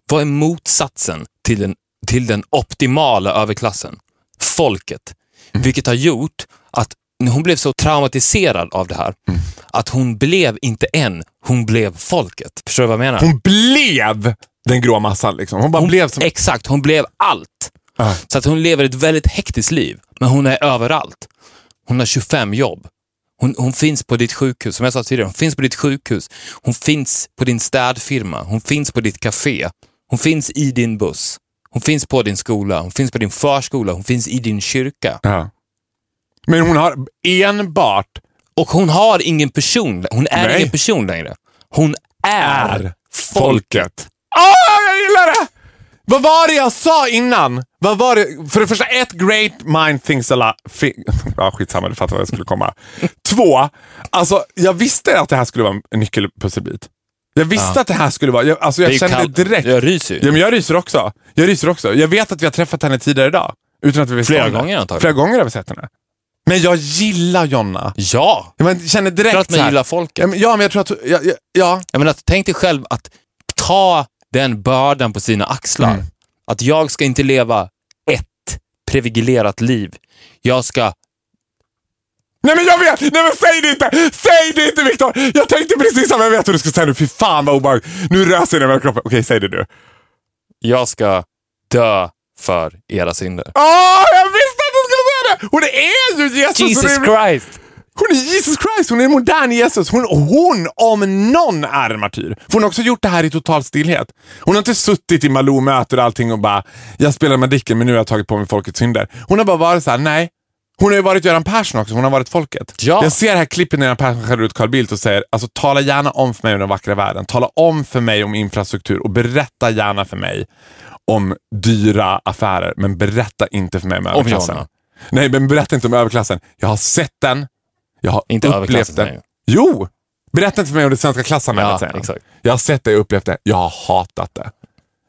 Vad är motsatsen till den, till den optimala överklassen? Folket. Mm. Vilket har gjort att hon blev så traumatiserad av det här, Mm. att hon blev inte en, hon blev folket. Förstår du vad jag menar? Hon blev den grå massan. Liksom. Hon bara Hon- blev som... Exakt, hon blev allt. Ja. Så att hon lever ett väldigt hektiskt liv, men hon är överallt. Hon har 25 jobb. Hon, hon finns på ditt sjukhus, som jag sa tidigare, hon finns på ditt sjukhus. Hon finns på din städfirma, hon finns på ditt café. Hon finns i din buss. Hon finns på din skola, hon finns på din förskola, hon finns i din kyrka. Ja. Men hon har enbart Och hon har ingen person, hon är Nej. ingen person längre. Hon är, är folket. Åh, jag gillar det! Vad var det jag sa innan? Vad var det? För det första, ett great mind thinks a ja, skitsamma, du fattar vad jag skulle komma. Två, alltså jag visste att det här skulle vara en nyckelpusselbit. Jag visste att det här skulle vara, jag, alltså jag Det kände kallt. direkt. Jag ryser ju. Ja, men jag ryser också. Jag ryser också. Jag vet att vi har träffat henne tidigare idag. Utan att vi visste Flera gånger antagligen. Flera gånger har vi sett henne. Men jag gillar Jonna. Ja, Jag känner direkt att man gillar folket. Ja, men, ja, men jag tror att... Ja, ja, ja. Jag menar, tänk dig själv att ta den bördan på sina axlar. Mm. Att jag ska inte leva ett privilegierat liv. Jag ska... Nej men jag vet! Nej men säg det inte! Säg det inte Viktor! Jag tänkte precis samma, jag vet vad du ska säga nu. Fy fan vad obehagligt. Nu röser det över kroppen. Okej, säg det du. Jag ska dö för era synder. Åh, jag visste att du skulle säga det! Hon är ju Jesus! Jesus Christ! Hon är Jesus Christ, hon är modern Jesus. Hon, hon om någon är en martyr. För hon har också gjort det här i total stillhet. Hon har inte suttit i Malou-möten och allting och bara, jag spelar Madicken men nu har jag tagit på mig folkets synder. Hon har bara varit så här: nej. Hon har ju varit Göran Persson också, hon har varit folket. Ja. Jag ser det här klippet när Göran Persson skäller ut Carl Bildt och säger, alltså tala gärna om för mig om den vackra världen. Tala om för mig om infrastruktur och berätta gärna för mig om dyra affärer, men berätta inte för mig om överklassen. Nej, men berätta inte om överklassen. Jag har sett den, jag har Inte upplevt den. nej. Jo! Berätta inte för mig om det svenska klassamhället, Ja, han. exakt. Jag har sett det upplevt det. Jag har hatat det.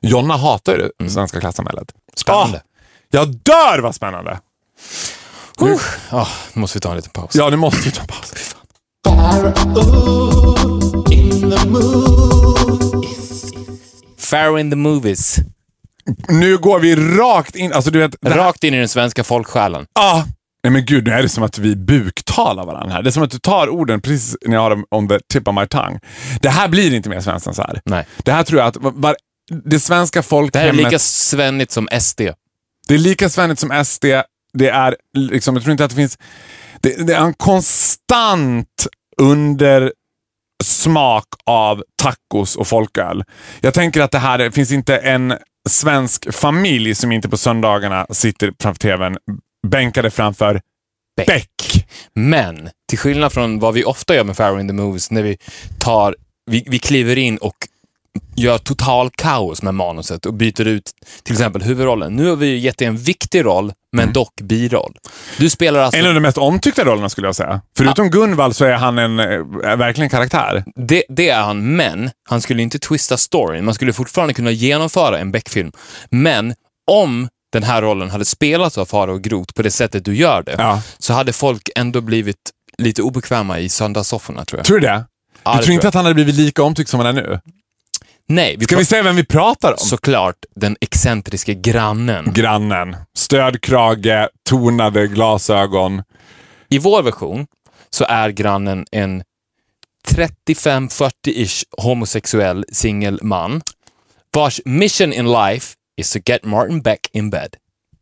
Jonna hatar ju det svenska klassamhället. Spännande. Ah, jag dör vad spännande! Uh, nu måste vi ta en liten paus. Ja, nu måste vi ta en paus. Pharaoh in the movies. Nu går vi rakt in. Alltså du vet, det Rakt in i den svenska folksjälen. ah, Nej men gud, nu är det som att vi buktalar varandra här. Det är som att du tar orden precis när jag har dem on the tip of my tongue. Det här blir inte mer svenskt än så här. Nej. Det här tror jag att var, det svenska Det här är folkhemmet... lika svennigt som SD. Det är lika svennigt som SD. Det är liksom, jag tror inte att det finns... Det, det är en konstant under smak av tacos och folköl. Jag tänker att det här det finns inte en svensk familj som inte på söndagarna sitter framför tvn bänkade framför Beck. Beck. Men till skillnad från vad vi ofta gör med Farrow in the Movies, när vi tar, vi, vi kliver in och gör total kaos med manuset och byter ut till exempel huvudrollen. Nu har vi gett dig en viktig roll, men dock biroll. Du spelar alltså... En av de mest omtyckta rollerna skulle jag säga. Förutom Gunvald så är han en eh, verkligen karaktär. Det, det är han, men han skulle inte twista storyn. Man skulle fortfarande kunna genomföra en Beck-film. Men om den här rollen hade spelats av Farao Groth på det sättet du gör det, Ja. så hade folk ändå blivit lite obekväma i söndagssofforna tror jag. Tror du det? Ja, du tror inte jag. att han hade blivit lika omtyckt som han är nu? Nej, vi Ska vi säga vem vi pratar om? såklart den excentriske grannen. Grannen. Stödkrage, tonade glasögon. I vår version så är grannen en 35-40-ish homosexuell singelman vars mission in life is to get Martin Beck in bed.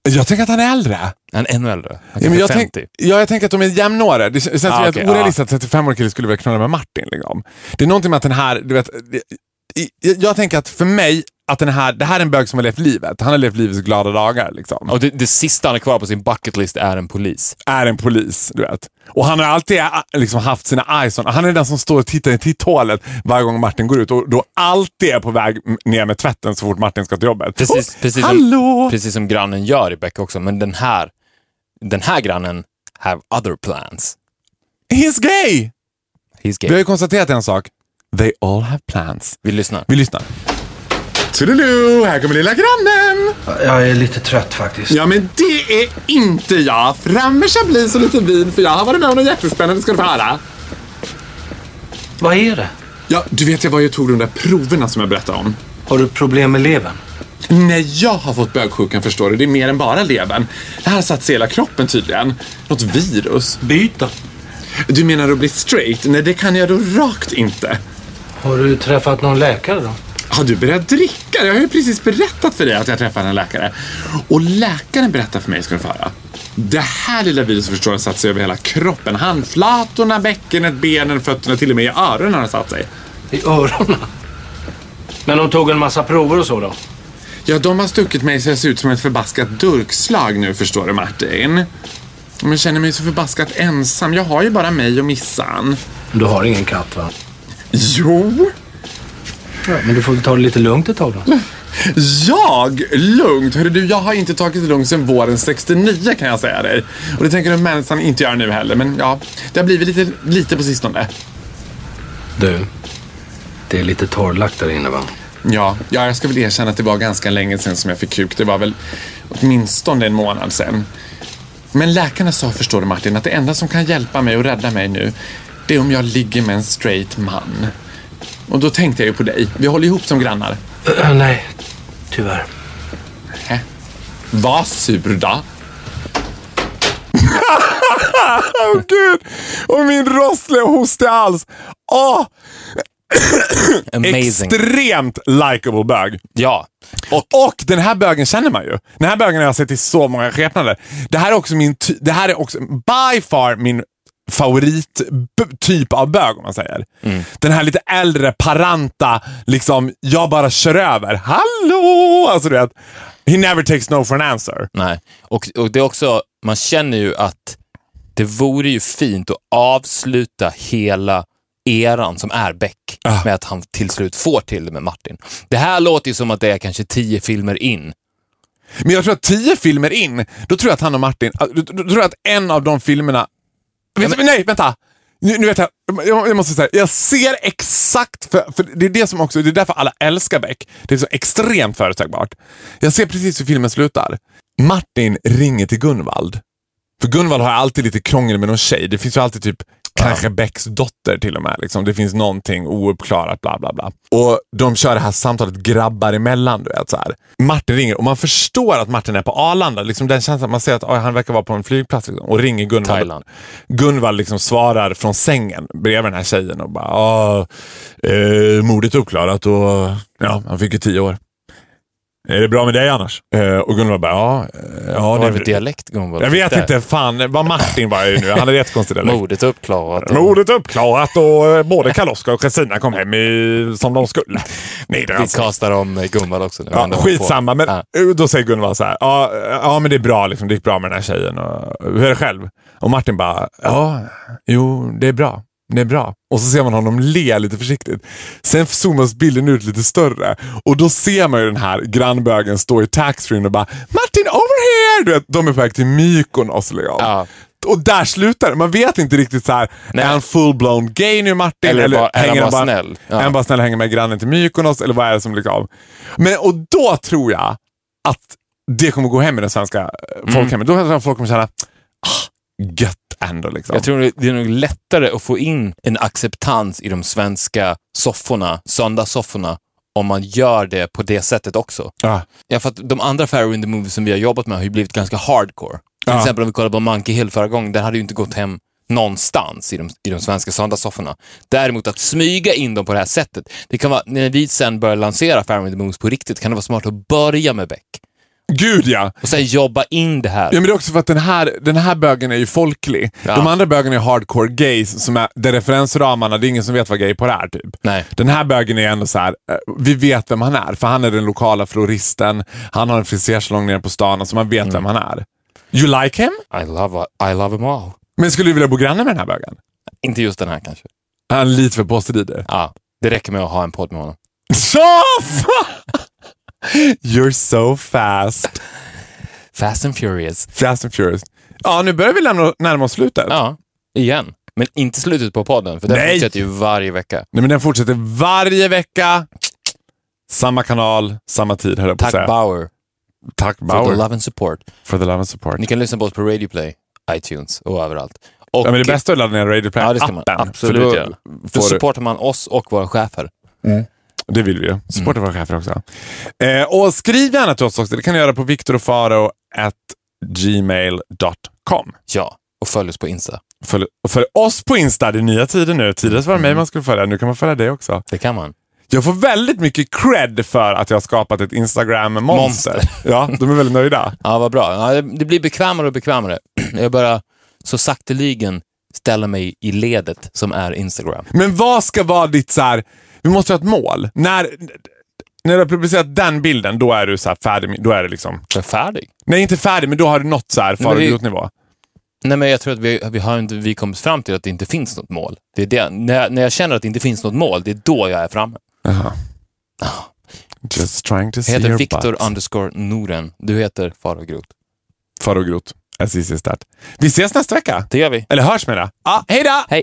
Jag tänker att han är äldre. Han är ännu äldre. Han Ja, men jag, 50. tänk, ja, jag tänker att de är jämnåriga. Det känns Ah, okej, orealistiskt att 35-årig kille skulle vilja knulla med Martin. Liksom. Det är någonting med att den här, du vet, jag, jag tänker att för mig, att den här, det här är en bög som har levt livet. Han har levt livets glada dagar. Liksom. Och det, det sista han har kvar på sin bucket list är en polis. Är en polis, du vet. Och han har alltid äh, liksom, haft sina eyes on. Han är den som står och tittar i titthålet varje gång Martin går ut och då alltid är på väg ner med tvätten så fort Martin ska till jobbet. Precis, Oh, precis, som, precis som grannen gör i Beck också. Men den här, den här grannen have other plans. He's gay! He's Vi har gay. ju konstaterat en sak. They all have plans. Vi lyssnar. Vi lyssnar. Toodaloo, här kommer lilla grannen! Jag är lite trött faktiskt. Ja, men det är inte jag. Fram med chablis och lite vin, för jag har varit med om något jättespännande, ska du få höra. Vad är det? Ja, du vet, jag var ju och tog de där proverna som jag berättade om. Har du problem med levern? Nej, jag har fått bögsjukan förstår du. Det är mer än bara levern. Det här har satt sig i hela kroppen tydligen. Något virus. Byt då. Du menar att bli straight? Nej, det kan jag då rakt inte. Har du träffat någon läkare då? Har du börjat dricka? Jag har ju precis berättat för dig att jag träffade en läkare. Och läkaren berättar för mig, ska du få höra. Det här lilla viruset förstår har satt sig över hela kroppen. Handflatorna, bäckenet, benen, fötterna, till och med i öronen har det satt sig. I öronen? Men de tog en massa prover och så då? Ja, de har stuckit mig så jag ser ut som ett förbaskat durkslag nu, förstår du Martin. Men jag känner mig så förbaskat ensam. Jag har ju bara mig och Missan. Du har ingen katt va? Jo, Ja, men du får väl ta det lite lugnt ett tag då. jag? Lugnt? Hörru du, jag har inte tagit det lugnt sedan våren 69 kan jag säga dig. Och det tänker jag människan inte göra nu heller. Men ja, det har blivit lite, lite på sistone. Du, det är lite torrlagt där inne va? Ja, ja, jag ska väl erkänna att det var ganska länge sedan som jag fick kuk. Det var väl åtminstone en månad sedan. Men läkarna sa, förstår du Martin, att det enda som kan hjälpa mig och rädda mig nu, det är om jag ligger med en straight man. Och då tänkte jag ju på dig. Vi håller ihop som grannar. Äh, nej, tyvärr. Hä? Var sur då. Åh gud! Och min rossliga hostiga hals. Åh! Amazing. Extremt likable bög. Ja. Och Och den här bögen känner man ju. Den här bögen har jag sett i så många skepnader. Det här är också min, det här är också by far min favorittyp av bög om man säger. Den här lite äldre, paranta, liksom jag bara kör över. Hallå! Alltså du vet, he never takes no for an answer. Nej, och, och det är också, man känner ju att det vore ju fint att avsluta hela eran som är Beck Ah. med att han till slut får till det med Martin. Det här låter ju som att det är kanske tio filmer in. Men jag tror att tio filmer in, då tror jag att han och Martin, då, då tror jag att en av de filmerna... Vet, men... Nej, vänta! Nu, nu vet jag, jag, jag måste säga, jag ser exakt, för, för det är det som också, det är därför alla älskar Beck. Det är så extremt förutsägbart. Jag ser precis hur filmen slutar. Martin ringer till Gunvald. För Gunvald har alltid lite krångel med någon tjej. Det finns ju alltid typ kanske Becks dotter till och med. Liksom. Det finns någonting ouppklarat, bla bla bla. Och de kör det här samtalet grabbar emellan. Du vet, så här. Martin ringer och man förstår att Martin är på Arlanda. Liksom den känslan, man ser att oj, han verkar vara på en flygplats liksom, och ringer Gunvald. Thailand. Gunvald liksom svarar från sängen bredvid den här tjejen och bara "Ja, eh, mordet uppklarat och ja, han fick ju tio år. Är det bra med dig annars? Eh, och Gunvald bara, ja. eh, ja Vad det är det för dialekt Gunvald? Jag vet inte, fan vad Martin var ju nu. Han hade jättekonstig dialekt. Modet uppklarat. Mordet uppklarat och eh, både Karl-Oskar och Kristina kom hem i, som de skulle. Nej, det Vi alltså. kastar om eh, Gunvald också. Nu. Ja, skitsamma, men Ja. då säger Gunvald så här. Ja, ja, men det är bra. Liksom, det gick bra med den här tjejen. Och, hur är det själv? Och Martin bara, ja, jo, det är bra. Det är bra. Och så ser man honom le lite försiktigt. Sen zoomas bilden ut lite större och då ser man ju den här grannbögen stå i taxfree och bara Martin over here! Du vet, de är på väg till Mykonos. Liksom. Ja. Och där slutar det. Man vet inte riktigt så här, Nej. är han full-blown gay nu Martin? Eller bara- är han hänger bara snäll? Ja. Är han bara snäll och hänger med grannen till Mykonos? Eller vad är det som liksom... Men, och då tror jag att det kommer gå hem i den svenska Mm. eh, folkhemmet. Då tror jag folk kommer känna, ah, gött ändå liksom. Jag tror det är nog lättare att få in en acceptans i de svenska sofforna, söndagssofforna, om man gör det på det sättet också. Ja. Ja, för att de andra Fairy in the Movie som vi har jobbat med har ju blivit ganska hardcore. Till Ja. exempel om vi kollar på Monkey Hill förra gången, den hade ju inte gått hem någonstans i de, i de svenska söndagssofforna. Däremot att smyga in dem på det här sättet, det kan vara, när vi sen börjar lansera Fairy in the Movies på riktigt, kan det vara smart att börja med Beck. Gud ja! Och sen jobba in det här. Ja, men det är också för att den här, den här bögen är ju folklig. Ja. De andra bögen är hardcore gays, som är, där referensramarna, det är ingen som vet vad gay på det är. Typ. Nej. Den här bögen är ändå så här, eh, vi vet vem han är, för han är den lokala floristen, han har en frisersalong nere på stan, alltså man vet Mm. vem han är. You like him? I love, I love them all. Men skulle du vilja bo granne med den här bögen? Inte just den här kanske. Han är lite för påstridig. Ja, det räcker med att ha en podd med honom. Så You're so fast. Fast and Furious. Fast and furious. Ja, nu börjar vi lämna, närma oss slutet. Ja, igen. Men inte slutet på podden, för den Nej. fortsätter ju varje vecka. Nej, men den fortsätter varje vecka. Samma kanal, samma tid höll jag på att Tack säga. Bauer Tack Bauer. the love and support. For the love and support. Ni kan lyssna på oss på Radio Play, iTunes och överallt. Och, Ja, men det bästa är att ladda ner Radio Play Ja, det ska man absolut då göra. Då du, supportar man oss och våra chefer. Det vill vi ju. Mm. Supporta våra chefer också. Eh, och skriv gärna till oss också. Det kan ni göra på viktorofaro.gmail.com. Ja, och följ oss på Insta. Följ, och följ oss på Insta. Det är nya tider nu. Tidigare var det mig man skulle följa. Nu kan man följa dig också. Det kan man. Jag får väldigt mycket cred för att jag har skapat ett Instagram-monster. Monster. Ja, de är väldigt nöjda. Ja, vad bra. Ja, det- det blir bekvämare och bekvämare. Jag börjar så sakteligen ställa mig i ledet som är Instagram. Men vad ska vara ditt så här, vi måste ha ett mål. När, när du har publicerat den bilden, då är du så färdig. Då är det liksom, Jag är färdig. nej inte färdig, men då har du nått så här men vi- farogrotnivå. Nej, men jag tror att vi, vi har inte vi kommit fram till att det inte finns något mål. Det är det. När, när jag känner att det inte finns något mål, det är då jag är framme. Jaha. Just trying to see Jag heter Viktor underscore Noren. Du heter Farao Groth. Farogrot. As easy as that. Vi ses nästa vecka. Det gör vi. Eller hörs med det. Ja, hej då! Hej!